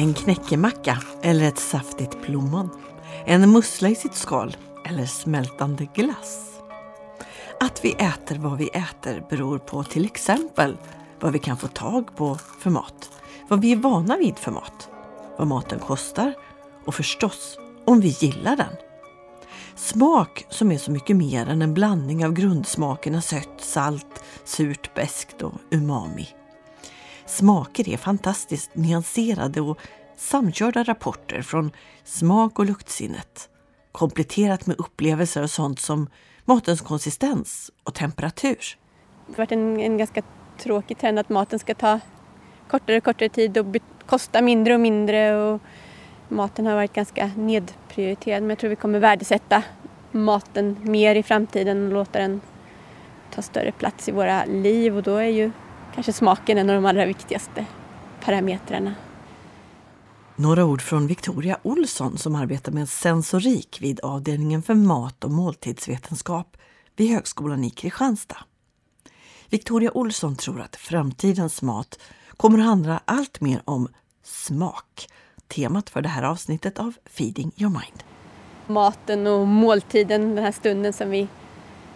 En knäckemacka eller ett saftigt plommon. En mussla i sitt skal eller smältande glass. Att vi äter vad vi äter beror på till exempel vad vi kan få tag på för mat, vad vi är vana vid för mat, vad maten kostar och förstås om vi gillar den. Smak som är så mycket mer än en blandning av grundsmakerna sött, salt, surt, beskt och umami. Smaker är fantastiskt nyanserade och samkörda rapporter från smak och luktsinnet kompletterat med upplevelser och sånt som matens konsistens och temperatur. Det har varit en, en ganska tråkig trend att maten ska ta kortare och kortare tid och kosta mindre och mindre. Och maten har varit ganska nedprioriterad men jag tror vi kommer värdesätta maten mer i framtiden och låta den ta större plats i våra liv och då är ju kanske smaken en av de allra viktigaste parametrarna. Några ord från Victoria Olsson som arbetar med sensorik vid avdelningen för mat och måltidsvetenskap vid Högskolan i Kristianstad. Victoria Olsson tror att framtidens mat kommer att handla allt mer om smak. Temat för det här avsnittet av Feeding your mind. Maten och måltiden, den här stunden som vi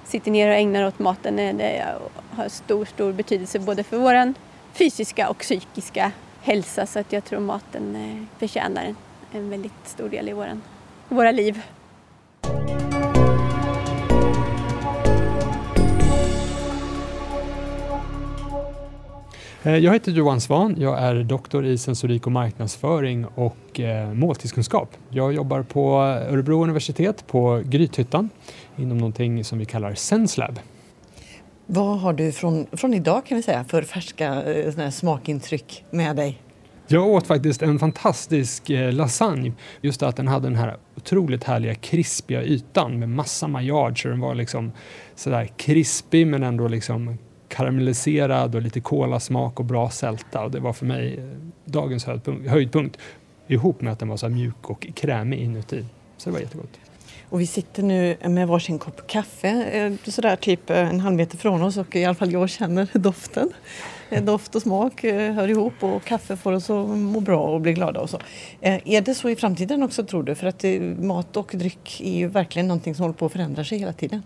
sitter ner och ägnar åt maten, det har stor, stor betydelse både för vår fysiska och psykiska hälsa så att jag tror maten eh, förtjänar en, väldigt stor del i våran, våra liv. Eh, jag heter Johan Svan. Jag är doktor i sensorik och marknadsföring och eh, måltidskunskap. Jag jobbar på Örebro universitet på Grythyttan inom någonting som vi kallar SenseLab. Vad har du från, från idag kan vi säga för färska eh, smakintryck med dig? Jag åt faktiskt en fantastisk eh, lasagne. Just att den hade den här otroligt härliga krispiga ytan med massa maillard så den var liksom sådär krispig men ändå liksom karamelliserad och lite kolasmak och bra sälta och det var för mig eh, dagens dagens höjdpunkt ihop med att den var så mjuk och krämig inuti. Så det var jättegott. Och vi sitter nu med varsin kopp kaffe, eh, sådär typ eh, en halv meter från oss och i alla fall jag känner doften. Eh, doft och smak hör ihop och kaffe får oss att må bra och bli glada och så. Är det så i framtiden också tror du? För att mat och dryck är ju verkligen någonting som håller på att förändra sig hela tiden.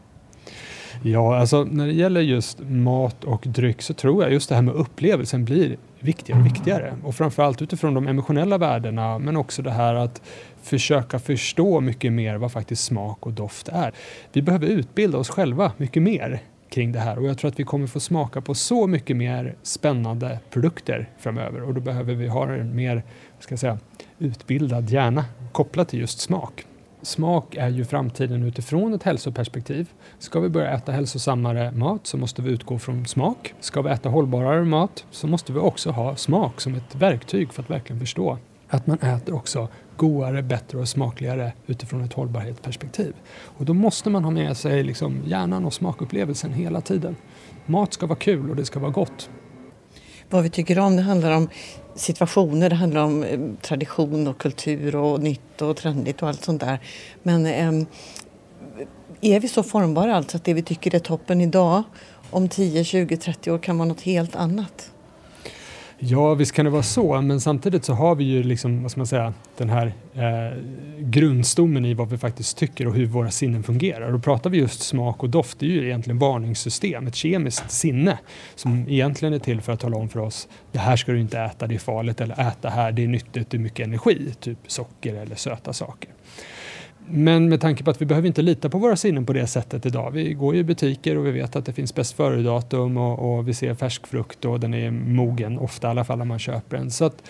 Ja, alltså när det gäller just mat och dryck så tror jag just det här med upplevelsen blir viktigare och viktigare. Och framförallt utifrån de emotionella värdena men också det här att försöka förstå mycket mer vad faktiskt smak och doft är. Vi behöver utbilda oss själva mycket mer kring det här och jag tror att vi kommer få smaka på så mycket mer spännande produkter framöver och då behöver vi ha en mer ska jag säga, utbildad hjärna kopplat till just smak. Smak är ju framtiden utifrån ett hälsoperspektiv. Ska vi börja äta hälsosammare mat så måste vi utgå från smak. Ska vi äta hållbarare mat så måste vi också ha smak som ett verktyg för att verkligen förstå att man äter också godare, bättre och smakligare utifrån ett hållbarhetsperspektiv. Och då måste man ha med sig liksom hjärnan och smakupplevelsen hela tiden. Mat ska vara kul och det ska vara gott. Vad vi tycker om, det handlar om situationer, det handlar om eh, tradition och kultur och nytt och trendigt och allt sånt där. Men ehm, är vi så formbara alltså att det vi tycker är toppen idag om 10, 20, 30 år kan vara något helt annat? Ja, visst kan det vara så, men samtidigt så har vi ju liksom, vad ska man säga, den här eh, grundstommen i vad vi faktiskt tycker och hur våra sinnen fungerar. Och pratar vi just smak och doft, det är ju egentligen varningssystem, ett kemiskt sinne som egentligen är till för att tala om för oss, det här ska du inte äta, det är farligt, eller äta här, det är nyttigt, det är mycket energi, typ socker eller söta saker. Men med tanke på att vi behöver inte lita på våra sinnen på det sättet idag. Vi går ju i butiker och vi vet att det finns bäst före-datum och, och, vi ser färsk frukt och den är mogen, ofta i alla fall när man köper den. Så att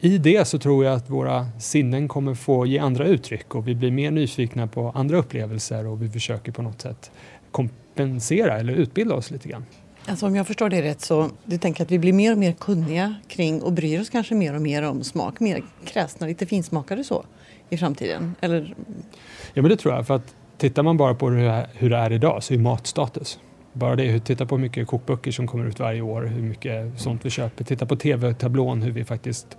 i det så tror jag att våra sinnen kommer få ge andra uttryck och vi blir mer nyfikna på andra upplevelser och vi försöker på något sätt kompensera eller utbilda oss lite grann. Alltså om jag förstår det rätt så du tänker att vi blir mer och mer kunniga kring och bryr oss kanske mer och mer om smak, mer kräsna, lite finsmakare så? I framtiden? Eller? Ja, men det tror jag. För att tittar man bara på hur det är idag så är mat status. Bara det, titta på hur mycket kokböcker som kommer ut varje år, hur mycket sånt vi köper. Titta på tv-tablån, hur vi faktiskt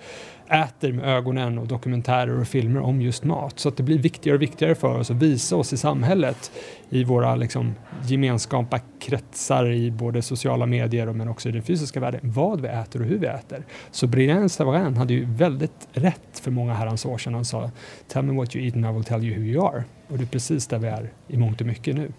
äter med ögonen och dokumentärer och filmer om just mat. Så att det blir viktigare och viktigare för oss att visa oss i samhället i våra liksom, gemenskapa kretsar i både sociala medier men också i den fysiska världen, vad vi äter och hur vi äter. Så Brian Savarin hade ju väldigt rätt för många herrans år sedan. Han sa “Tell me what you eat and I will tell you who you are”. Och det är precis där vi är i mångt och mycket nu.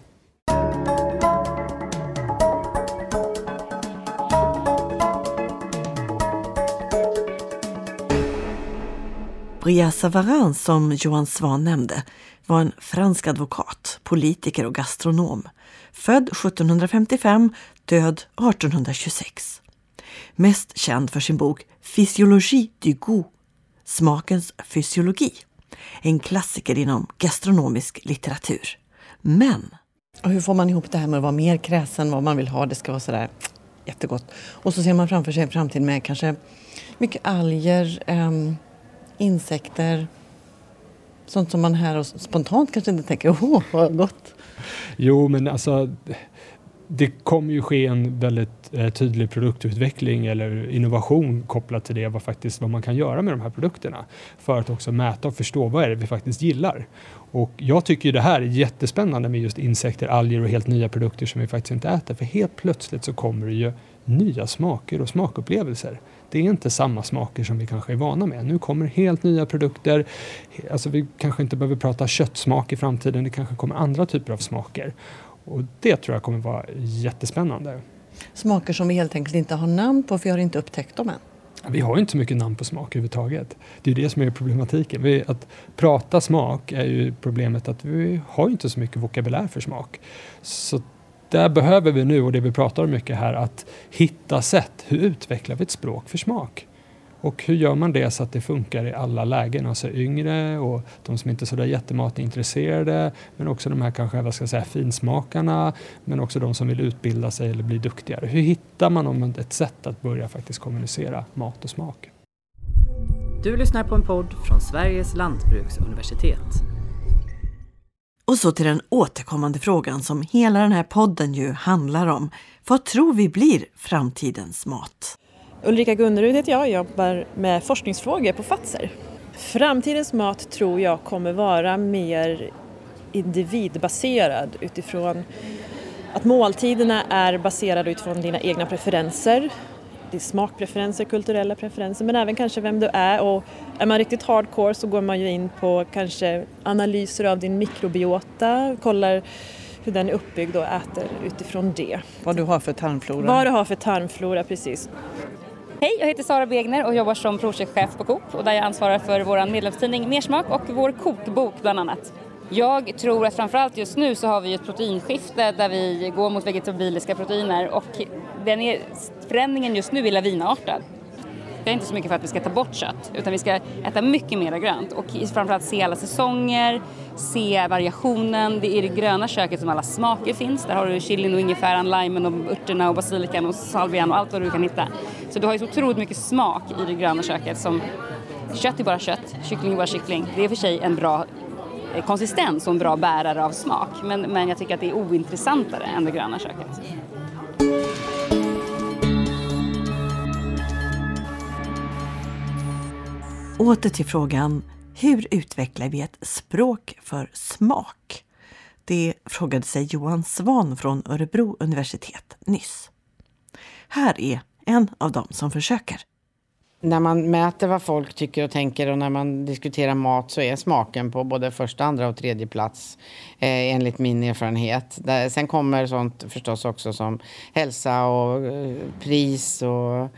Bria Savarin, som Johan Svan nämnde, var en fransk advokat, politiker och gastronom. Född 1755, död 1826. Mest känd för sin bok Physiologie du goût, Smakens fysiologi. En klassiker inom gastronomisk litteratur. Men... Och hur får man ihop det här med att vara mer kräsen vad man vill ha? Det ska vara sådär jättegott. Och så ser man framför sig en framtid med kanske mycket alger, um, insekter, sånt som man här och spontant kanske inte tänker, åh vad gott. Jo, men alltså det kommer ju ske en väldigt eh, tydlig produktutveckling eller innovation kopplat till det, vad, faktiskt, vad man kan göra med de här produkterna för att också mäta och förstå vad är det vi faktiskt gillar. Och jag tycker ju det här är jättespännande med just insekter, alger och helt nya produkter som vi faktiskt inte äter, för helt plötsligt så kommer det ju nya smaker och smakupplevelser. Det är inte samma smaker som vi kanske är vana med. Nu kommer helt nya produkter. Alltså vi kanske inte behöver prata köttsmak i framtiden. Det kanske kommer andra typer av smaker. Och det tror jag kommer vara jättespännande. Smaker som vi helt enkelt inte har namn på för vi har inte upptäckt dem än. Vi har inte så mycket namn på smak överhuvudtaget. Det är det som är problematiken. Vi, att prata smak är ju problemet att vi har inte så mycket vokabulär för smak. Så där behöver vi nu, och det vi pratar om mycket här, att hitta sätt. Hur utvecklar vi ett språk för smak? Och hur gör man det så att det funkar i alla lägen? Alltså yngre och de som inte är sådär jättematintresserade, men också de här kanske, vad ska jag säga, finsmakarna, men också de som vill utbilda sig eller bli duktigare. Hur hittar man om ett sätt att börja faktiskt kommunicera mat och smak? Du lyssnar på en podd från Sveriges lantbruksuniversitet. Och så till den återkommande frågan som hela den här podden ju handlar om. Vad tror vi blir framtidens mat? Ulrika Gunnerud heter jag och jobbar med forskningsfrågor på Fatser. Framtidens mat tror jag kommer vara mer individbaserad utifrån att måltiderna är baserade utifrån dina egna preferenser din smakpreferenser, kulturella preferenser men även kanske vem du är och är man riktigt hardcore så går man ju in på kanske analyser av din mikrobiota, kollar hur den är uppbyggd och äter utifrån det. Vad du har för tarmflora. Vad du har för tarmflora, precis. Hej, jag heter Sara Begner och jobbar som projektchef på Coop och där jag ansvarar för vår medlemstidning Mersmak och vår kokbok bland annat. Jag tror att framförallt just nu så har vi ett proteinskifte där vi går mot vegetabiliska proteiner och den är, förändringen just nu är lavinartad. Jag är inte så mycket för att vi ska ta bort kött utan vi ska äta mycket mer grönt och framförallt se alla säsonger, se variationen. Det är i det gröna köket som alla smaker finns. Där har du chilin och ingefäran, limen och örterna och basilikan och salvian och allt vad du kan hitta. Så du har ju så otroligt mycket smak i det gröna köket som kött är bara kött, kyckling är bara kyckling. Det är för sig en bra konsistens och en bra bärare av smak. Men, men jag tycker att det är ointressantare än det gröna köket. Åter till frågan, hur utvecklar vi ett språk för smak? Det frågade sig Johan Svan från Örebro universitet nyss. Här är en av dem som försöker när man mäter vad folk tycker och tänker och när man diskuterar mat så är smaken på både första, andra och tredje plats eh, enligt min erfarenhet. Där, sen kommer sånt förstås också som hälsa och eh, pris och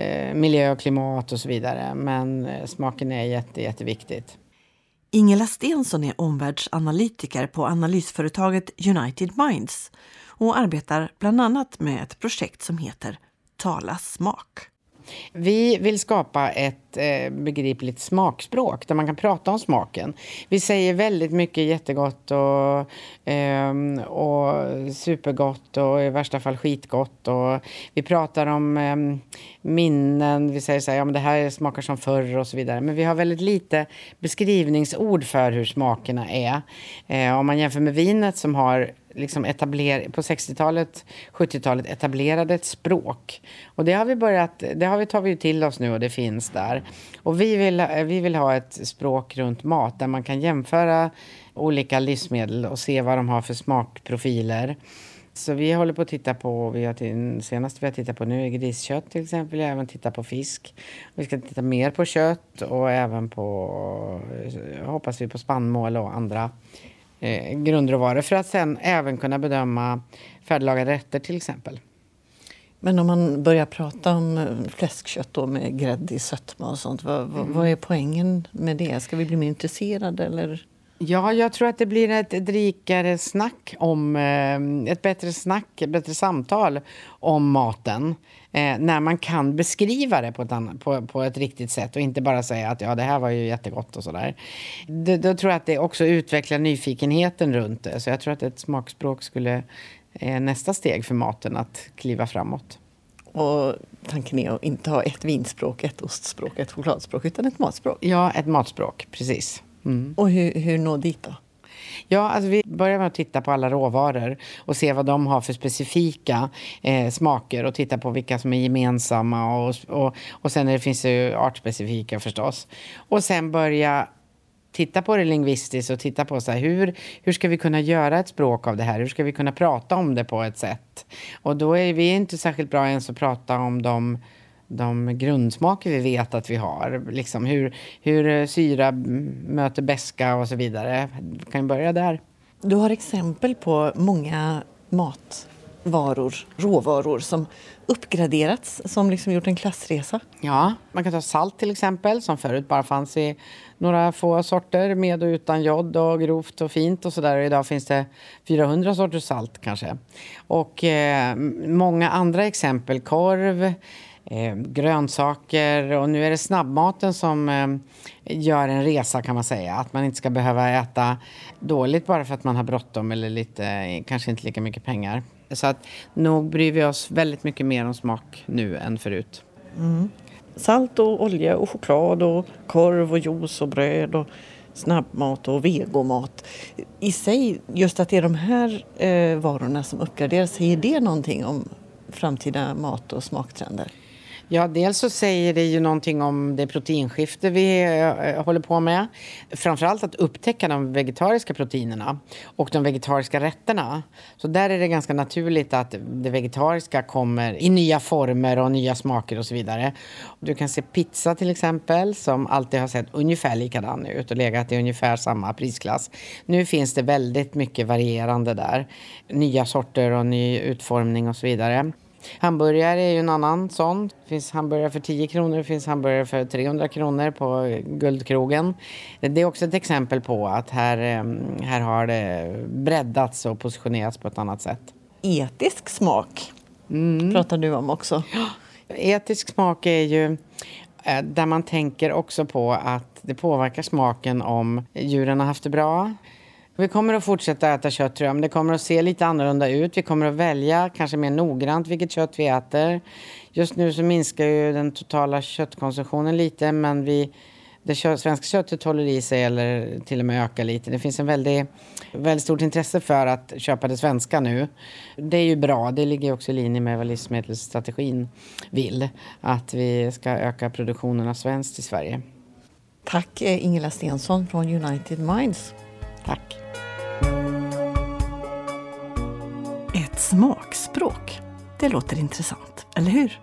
eh, miljö och klimat och så vidare. Men eh, smaken är jätte, jätteviktigt. Ingela Stensson är omvärldsanalytiker på analysföretaget United Minds och arbetar bland annat med ett projekt som heter Tala smak. Vi vill skapa ett eh, begripligt smakspråk där man kan prata om smaken. Vi säger väldigt mycket jättegott och, eh, och supergott och i värsta fall skitgott. Och vi pratar om eh, minnen, vi säger så här, ja men det här smakar som förr och så vidare. Men vi har väldigt lite beskrivningsord för hur smakerna är. Eh, om man jämför med vinet som har liksom etabler, på 60-talet, 70-talet etablerade ett språk. Och det har vi börjat, det har vi tagit till oss nu och det finns där. Och vi vill, vi vill ha ett språk runt mat där man kan jämföra olika livsmedel och se vad de har för smakprofiler. Så vi håller på att titta på, vi har till, senast vi har tittat på nu är griskött till exempel, vi har även tittat på fisk. Vi ska titta mer på kött och även på, hoppas vi, på spannmål och andra eh, grundråvaror för att sen även kunna bedöma färdiglagade rätter till exempel. Men om man börjar prata om eh, fläskkött då med gräddig sötma och sånt, vad, mm. vad är poängen med det? Ska vi bli mer intresserade eller? Ja, jag tror att det blir ett, rikare snack om, eh, ett bättre snack, ett bättre samtal om maten. Eh, när man kan beskriva det på ett, annat, på, på, ett riktigt sätt och inte bara säga att ja, det här var ju jättegott och sådär. Då, då tror jag att det också utvecklar nyfikenheten runt det. Så jag tror att ett smakspråk skulle eh, nästa steg för maten att kliva framåt. Och tanken är att inte ha ett vinspråk, ett ostspråk, ett chokladspråk, utan ett matspråk? Ja, ett matspråk, precis. Mm. Och hur, hur nå dit då? Ja, alltså vi börjar med att titta på alla råvaror och se vad de har för specifika eh, smaker och titta på vilka som är gemensamma och, och, och sen det finns det ju artspecifika förstås. Och sen börja titta på det lingvistiskt och titta på så här, hur, hur ska vi kunna göra ett språk av det här? Hur ska vi kunna prata om det på ett sätt? Och då är vi inte särskilt bra ens att prata om de de grundsmaker vi vet att vi har. Liksom hur, hur syra möter beska och så vidare. Vi kan börja där. Du har exempel på många matvaror, råvaror som uppgraderats, som liksom gjort en klassresa? Ja, man kan ta salt till exempel, som förut bara fanns i några få sorter med och utan jod och grovt och fint och sådär. Idag finns det 400 sorters salt kanske. Och eh, många andra exempel, korv, eh, grönsaker och nu är det snabbmaten som eh, gör en resa kan man säga. Att man inte ska behöva äta dåligt bara för att man har bråttom eller lite, eh, kanske inte lika mycket pengar. Så att nog bryr vi oss väldigt mycket mer om smak nu än förut. Mm. Salt och olja och choklad och korv och juice och bröd och snabbmat och vegomat. I sig, just att det är de här eh, varorna som uppgraderas, säger det någonting om framtida mat och smaktrender? Ja, dels så säger det ju någonting om det proteinskifte vi äh, håller på med. Framförallt att upptäcka de vegetariska proteinerna och de vegetariska rätterna. Så där är det ganska naturligt att det vegetariska kommer i nya former och nya smaker och så vidare. Du kan se pizza till exempel som alltid har sett ungefär likadan ut och legat i ungefär samma prisklass. Nu finns det väldigt mycket varierande där. Nya sorter och ny utformning och så vidare. Hamburgare är ju en annan sån. Det finns hamburgare för 10 kronor, det finns hamburgare för 300 kronor på Guldkrogen. Det är också ett exempel på att här, eh, här har det breddats och positionerats på ett annat sätt. Etisk smak mm. pratar du om också. Etisk smak är ju eh, där man tänker också på att det påverkar smaken om djuren har haft det bra vi kommer att fortsätta äta kött tror jag, men det kommer att se lite annorlunda ut. Vi kommer att välja kanske mer noggrant vilket kött vi äter. Just nu så minskar ju den totala köttkonsumtionen lite, men vi, det kö, svenska köttet håller i sig eller till och med ökar lite. Det finns en väldigt, väldigt stort intresse för att köpa det svenska nu. Det är ju bra, det ligger också i linje med vad livsmedelsstrategin vill. Att vi ska öka produktionen av svenskt i Sverige. Tack eh, Ingela Stensson från United Minds. Tack. smakspråk. Det låter intressant, eller hur?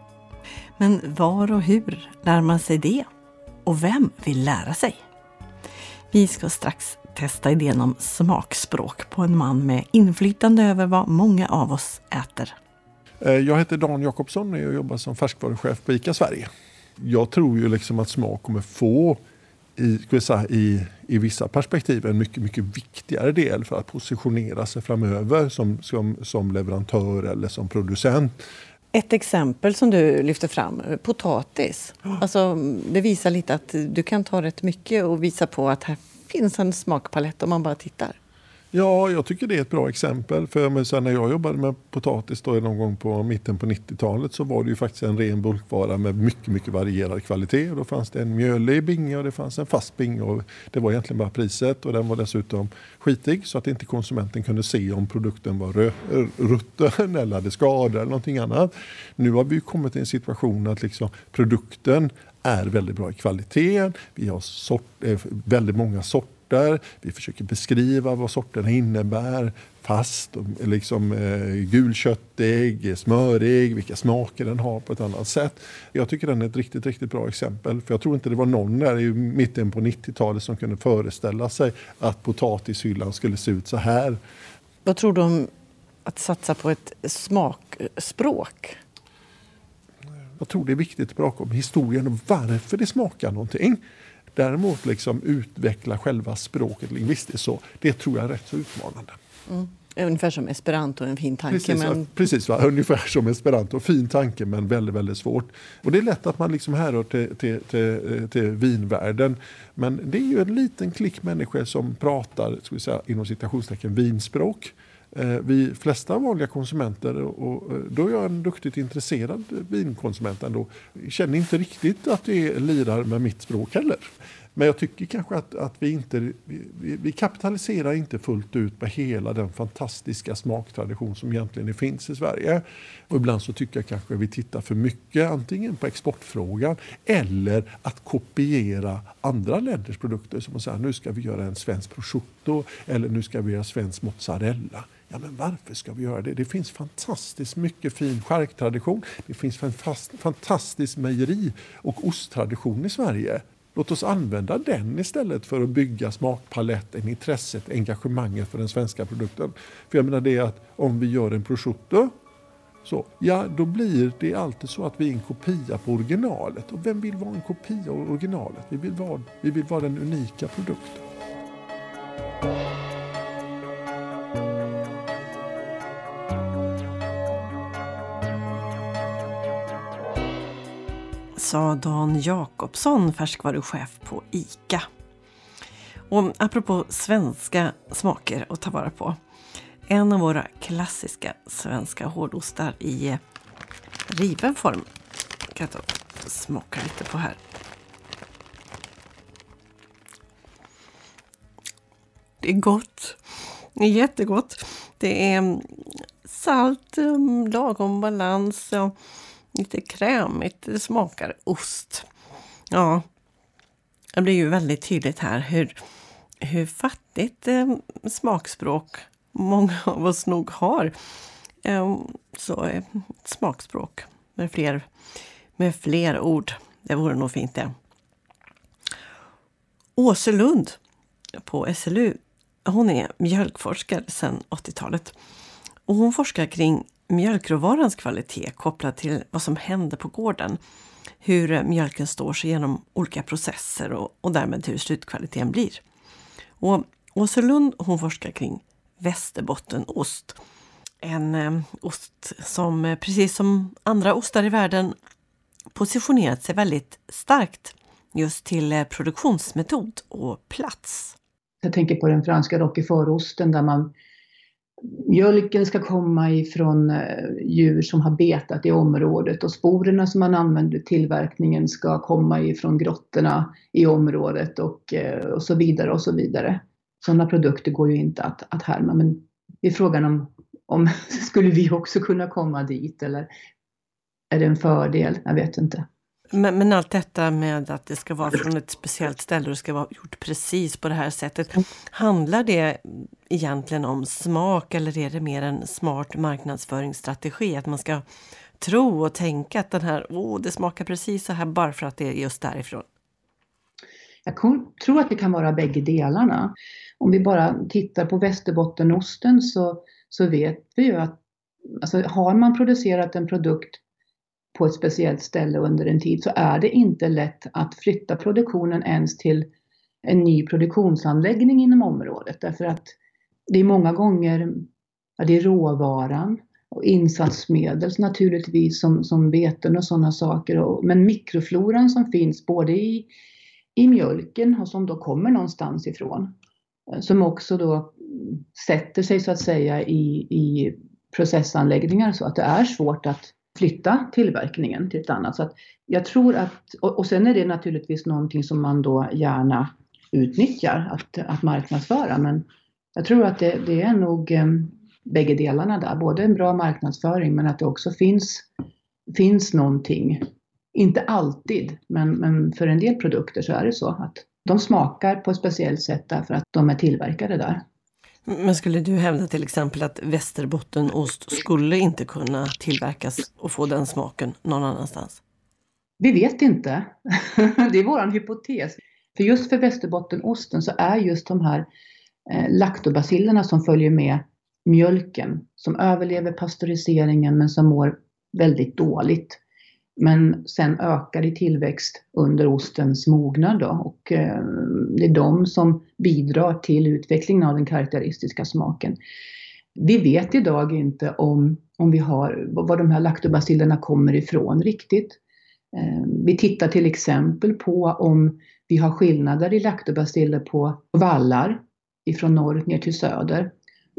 Men var och hur lär man sig det? Och vem vill lära sig? Vi ska strax testa idén om smakspråk på en man med inflytande över vad många av oss äter. Eh, jag heter Dan Jakobsson och jag jobbar som färskvaruchef på ICA Sverige. Jag tror ju liksom att smak kommer få i, säga, i, i vissa perspektiv en mycket, mycket viktigare del för att positionera sig framöver som, som, som leverantör eller som producent. Ett exempel som du lyfter fram, potatis. Alltså, det visar lite att du kan ta rätt mycket och visa på att här finns en smakpalett om man bara tittar. Ja, jag tycker det är ett bra exempel. För sen när jag jobbade med potatis då någon gång på mitten på 90-talet så var det ju faktiskt en ren bulkvara med mycket, mycket varierad kvalitet. Och då fanns det en mjölig binge och det fanns en fast binge. Och det var egentligen bara priset och den var dessutom skitig så att inte konsumenten kunde se om produkten var rutten eller hade skador eller någonting annat. Nu har vi kommit till en situation att liksom produkten är väldigt bra i kvalitet. Vi har sort, eh, väldigt många sorter sorter. Vi försöker beskriva vad sorterna innebär. Fast, liksom, eh, gulköttig, smörig, vilka smaker den har på ett annat sätt. Jag tycker den är ett riktigt, riktigt bra exempel. För jag tror inte det var någon där i mitten på 90-talet som kunde föreställa sig att potatishyllan skulle se ut så här. Vad tror du om att satsa på ett smakspråk? Jag tror det är viktigt att prata om historien och varför det smakar någonting. Däremot liksom utveckla själva språket lingvistiskt så, det tror jag är rätt så utmanande. Mm. Ungefär som esperanto, en fin tanke. Precis, men... precis va? ungefär som esperanto. Fin tanke men väldigt, väldigt svårt. Och det är lätt att man liksom härrör till, till, till, till vinvärlden. Men det är ju en liten klick människor som pratar, ska vi säga, inom citationstecken, vinspråk. Eh, vi flesta vanliga konsumenter, och eh, då är jag en duktigt intresserad vinkonsument ändå, känner inte riktigt att det lirar med mitt språk heller. Men jag tycker kanske att, att vi inte vi, vi, kapitaliserar inte fullt ut på hela den fantastiska smaktradition som egentligen finns i Sverige. Och ibland så tycker jag kanske vi tittar för mycket antingen på exportfrågan eller att kopiera andra länders produkter. Som att säga nu ska vi göra en svensk prosciutto eller nu ska vi göra svensk mozzarella. Ja, men varför ska vi göra det? Det finns fantastiskt mycket fin charktradition. Det finns en fantastisk mejeri och osttradition i Sverige. Låt oss använda den istället för att bygga smakpaletten, intresset, engagemanget för den svenska produkten. För jag menar det att om vi gör en prosciutto så, ja, då blir det alltid så att vi är en kopia på originalet. Och vem vill vara en kopia av originalet? Vi vill vara, vi vill vara den unika produkten. Sa Dan Jakobsson, färskvaruchef på ICA. Och apropå svenska smaker att ta vara på. En av våra klassiska svenska hårdostar i eh, riven form. Jag kan ta smaka lite på här. Det är gott. Det är jättegott. Det är mm, salt, mm, lagom balans. Och lite krämigt. Det smakar ost. Ja, det blir ju väldigt tydligt här hur, hur fattigt eh, smakspråk många av oss nog har. Eh, så eh, smakspråk med fler, med fler ord. Det vore nog fint det. Åse Lund på SLU, hon är mjölkforskare sedan 80-talet. Och hon forskar kring mjölkråvarans kvalitet kopplat till vad som händer på gården. Hur mjölken står sig genom olika processer och, och därmed hur slutkvaliteten blir. Och Åselund hon forskar kring västerbottenost. En eh, ost som eh, precis som andra ostar i världen positionerat sig väldigt starkt just till eh, produktionsmetod och plats. Jag tänker på den franska roquefortosten där man Mjölken ska komma ifrån eh, djur som har betat i området och sporerna som man använder i tillverkningen ska komma ifrån grottorna i området och, eh, och så vidare och så vidare. Sådana produkter går ju inte att, att härma men det är frågan om, om skulle vi också kunna komma dit eller är det en fördel? Jag vet inte. Men, men, allt detta med att det ska vara från ett speciellt ställe och det ska vara gjort precis på det här sättet. Handlar det egentligen om smak eller är det mer en smart marknadsföringsstrategi? Att man ska tro och tänka att den här, oh, det smakar precis så här bara för att det är just därifrån? Jag tror att det kan vara bägge delarna. Om vi bara tittar på västerbottenosten så, så vet vi ju att alltså, har man producerat en produkt på ett speciellt ställe under en tid så är det inte lätt att flytta produktionen ens till en ny produktionsanläggning inom området därför att det är många gånger ja, det är råvaran och insatsmedel naturligtvis som, som beten och sådana saker. Och, men mikrofloran som finns både i, i mjölken och som då kommer någonstans ifrån. Eh, som också då sätter sig så att säga i, i processanläggningar så att det är svårt att flytta tillverkningen till ett annat. Så att jag tror att, och, och sen är det naturligtvis någonting som man då gärna utnyttjar att, att marknadsföra. Men jag tror att det, det är nog eh, bägge delarna där. Både en bra marknadsföring men att det också finns, finns någonting. Inte alltid, men, men för en del produkter så är det så att de smakar på ett speciellt sätt därför att de är tillverkade där. Men skulle du hävda till exempel att västerbottenost skulle inte kunna tillverkas och få den smaken någon annanstans? Vi vet inte. det är vår hypotes. För just för västerbottenosten så är just de här eh, laktobacillerna som följer med mjölken, som överlever pastöriseringen men som mår väldigt dåligt. Men sen ökar i tillväxt under ostens mognad då, och eh, det är de som bidrar till utvecklingen av den karaktäristiska smaken. Vi vet idag inte om, om vi har, var de här laktobacillerna kommer ifrån riktigt. Eh, vi tittar till exempel på om vi har skillnader i laktobaciller på vallar ifrån norr ner till söder.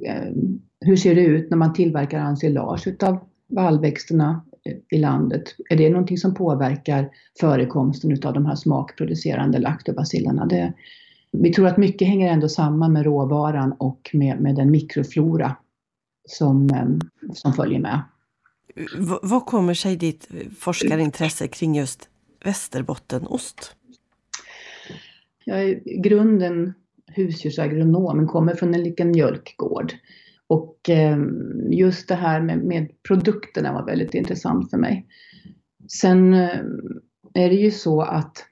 Eh, hur ser det ut när man tillverkar ensilage utav vallväxterna i landet? Är det någonting som påverkar förekomsten utav de här smakproducerande laktobacillerna? Det, vi tror att mycket hänger ändå samman med råvaran och med, med den mikroflora som, eh, som följer med. V vad kommer sig ditt forskarintresse kring just västerbottenost? Jag är i grunden husdjursagronom, men kommer från en liten mjölkgård. Och ehm, just det här med, med produkterna var väldigt intressant för mig. Sen eh, är det ju så att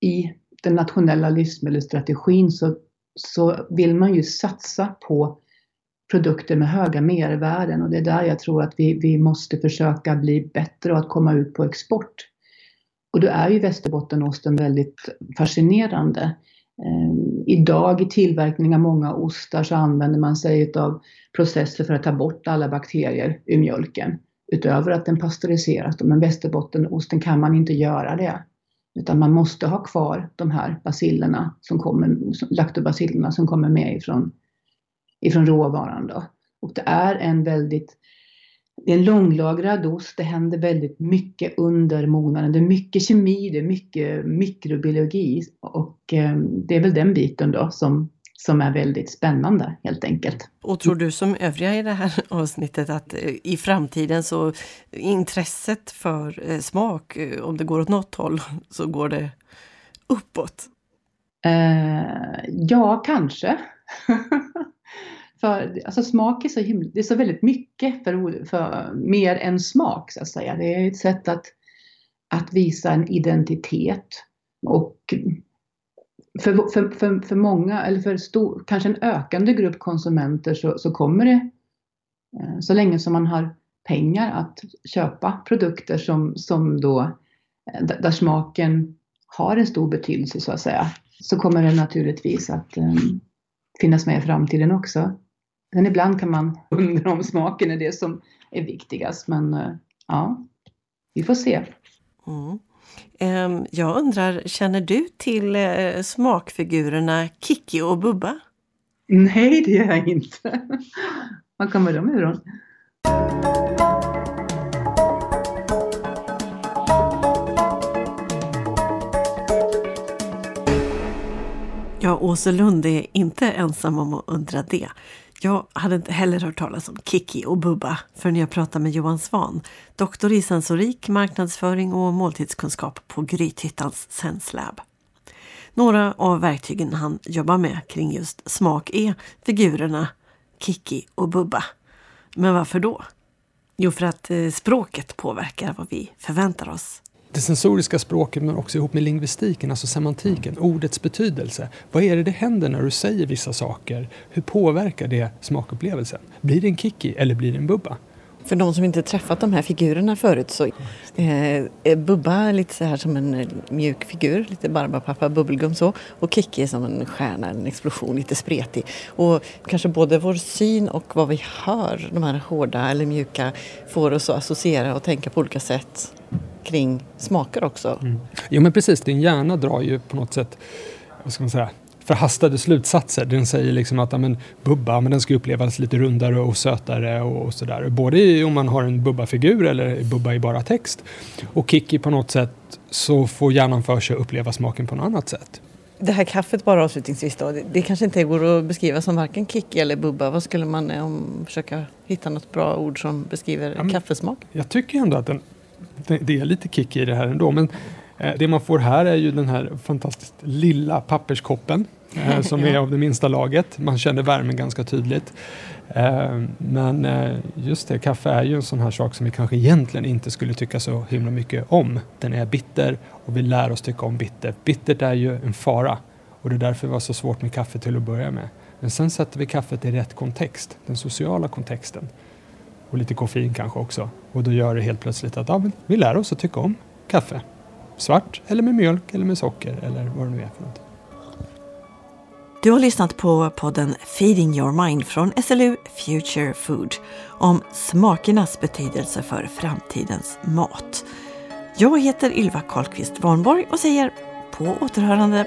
i den nationella livsmedelsstrategin så, så vill man ju satsa på produkter med höga mervärden och det är där jag tror att vi, vi måste försöka bli bättre och att komma ut på export. Och då är ju Västerbottenosten väldigt fascinerande. Ehm, idag i tillverkning av många ostar så använder man sig av processer för att ta bort alla bakterier ur mjölken utöver att den pasteuriseras. Men Västerbottenosten kan man inte göra det. Utan man måste ha kvar de här basillerna som kommer, laktobacillerna som kommer med ifrån, ifrån råvaran. Då. Och det är en väldigt det är en långlagrad ost, det händer väldigt mycket under mognaden. Det är mycket kemi, det är mycket mikrobiologi och eh, det är väl den biten då som, som är väldigt spännande helt enkelt. Och tror du som övriga i det här avsnittet att eh, i framtiden så intresset för eh, smak, om det går åt något håll, så går det uppåt? Eh, ja, kanske. För alltså smak är så, himla, det är så väldigt mycket för, för mer än smak så att säga. Det är ett sätt att, att visa en identitet. Och för, för, för, för många, eller för stor, kanske en ökande grupp konsumenter så, så kommer det, eh, så länge som man har pengar att köpa produkter som, som då, eh, där smaken har en stor betydelse så att säga, så kommer det naturligtvis att um, finnas med i framtiden också. Men ibland kan man undra om smaken är det som är viktigast. Men eh, ja, vi får se. Mm. Ehm, jag undrar, känner du till eh, smakfigurerna Kiki och Bubba? Nej, det gör jag inte. Var kommer de ifrån? Ja, Åse Lund är inte ensam om att undra det. Jag hade inte heller hört talas om Kiki och Bubba förrän jag pratade med Johan Svan, doktor i sensorik, marknadsföring och måltidskunskap på Grythyttans Senslab. Några av verktygen han jobbar med kring just smak är figurerna Kiki och Bubba. Men varför då? Jo, för att eh, språket påverkar vad vi förväntar oss det sensoriska språket men också ihop med lingvistiken, alltså semantiken, ordets betydelse. Vad är det det händer när du säger vissa saker? Hur påverkar det smakupplevelsen? Blir det en kicki eller blir det en bubba? För de som inte träffat de här figurerna förut så eh, är Bubba lite så här som en eh, mjuk figur, lite Barbapapa bubbelgum så. Och Kikki är som en stjärna, en explosion, lite spretig. Och kanske både vår syn och vad vi hör, de här hårda eller mjuka, får oss att associera och tänka på olika sätt kring smaker också. Mm. Jo men precis, din hjärna drar ju på något sätt, vad ska man säga, förhastade slutsatser. Den säger liksom att amen, bubba men den ska upplevas lite rundare och sötare och, och sådär. Både om man har en bubba-figur eller bubba i bara text. Och Kiki på något sätt så får hjärnan för sig att uppleva smaken på något annat sätt. Det här kaffet bara avslutningsvis då, det, det kanske inte går att beskriva som varken Kiki eller Bubba. Vad skulle man om, försöka hitta något bra ord som beskriver ja, kaffesmak? Jag tycker ändå att den, det, det är lite Kiki i det här ändå. Men eh, det man får här är ju den här fantastiskt lilla papperskoppen eh, som är av det minsta laget. Man känner värmen ganska tydligt. Eh, men just det, kaffe är ju en sån här sak som vi kanske egentligen inte skulle tycka så himla mycket om. Den är bitter och vi lär oss tycka om bitter. Bittert är ju en fara och det är därför det var så svårt med kaffe till att börja med. Men sen sätter vi kaffet i rätt kontext, den sociala kontexten. Och lite koffein kanske också. Och då gör det helt plötsligt att ja, vi lär oss att tycka om kaffe. Svart eller med mjölk eller med socker eller vad det nu är för något. Du har lyssnat på podden Feeding your mind från SLU Future Food om smakernas betydelse för framtidens mat. Jag heter Ylva Karlqvist Warnborg och säger på återhörande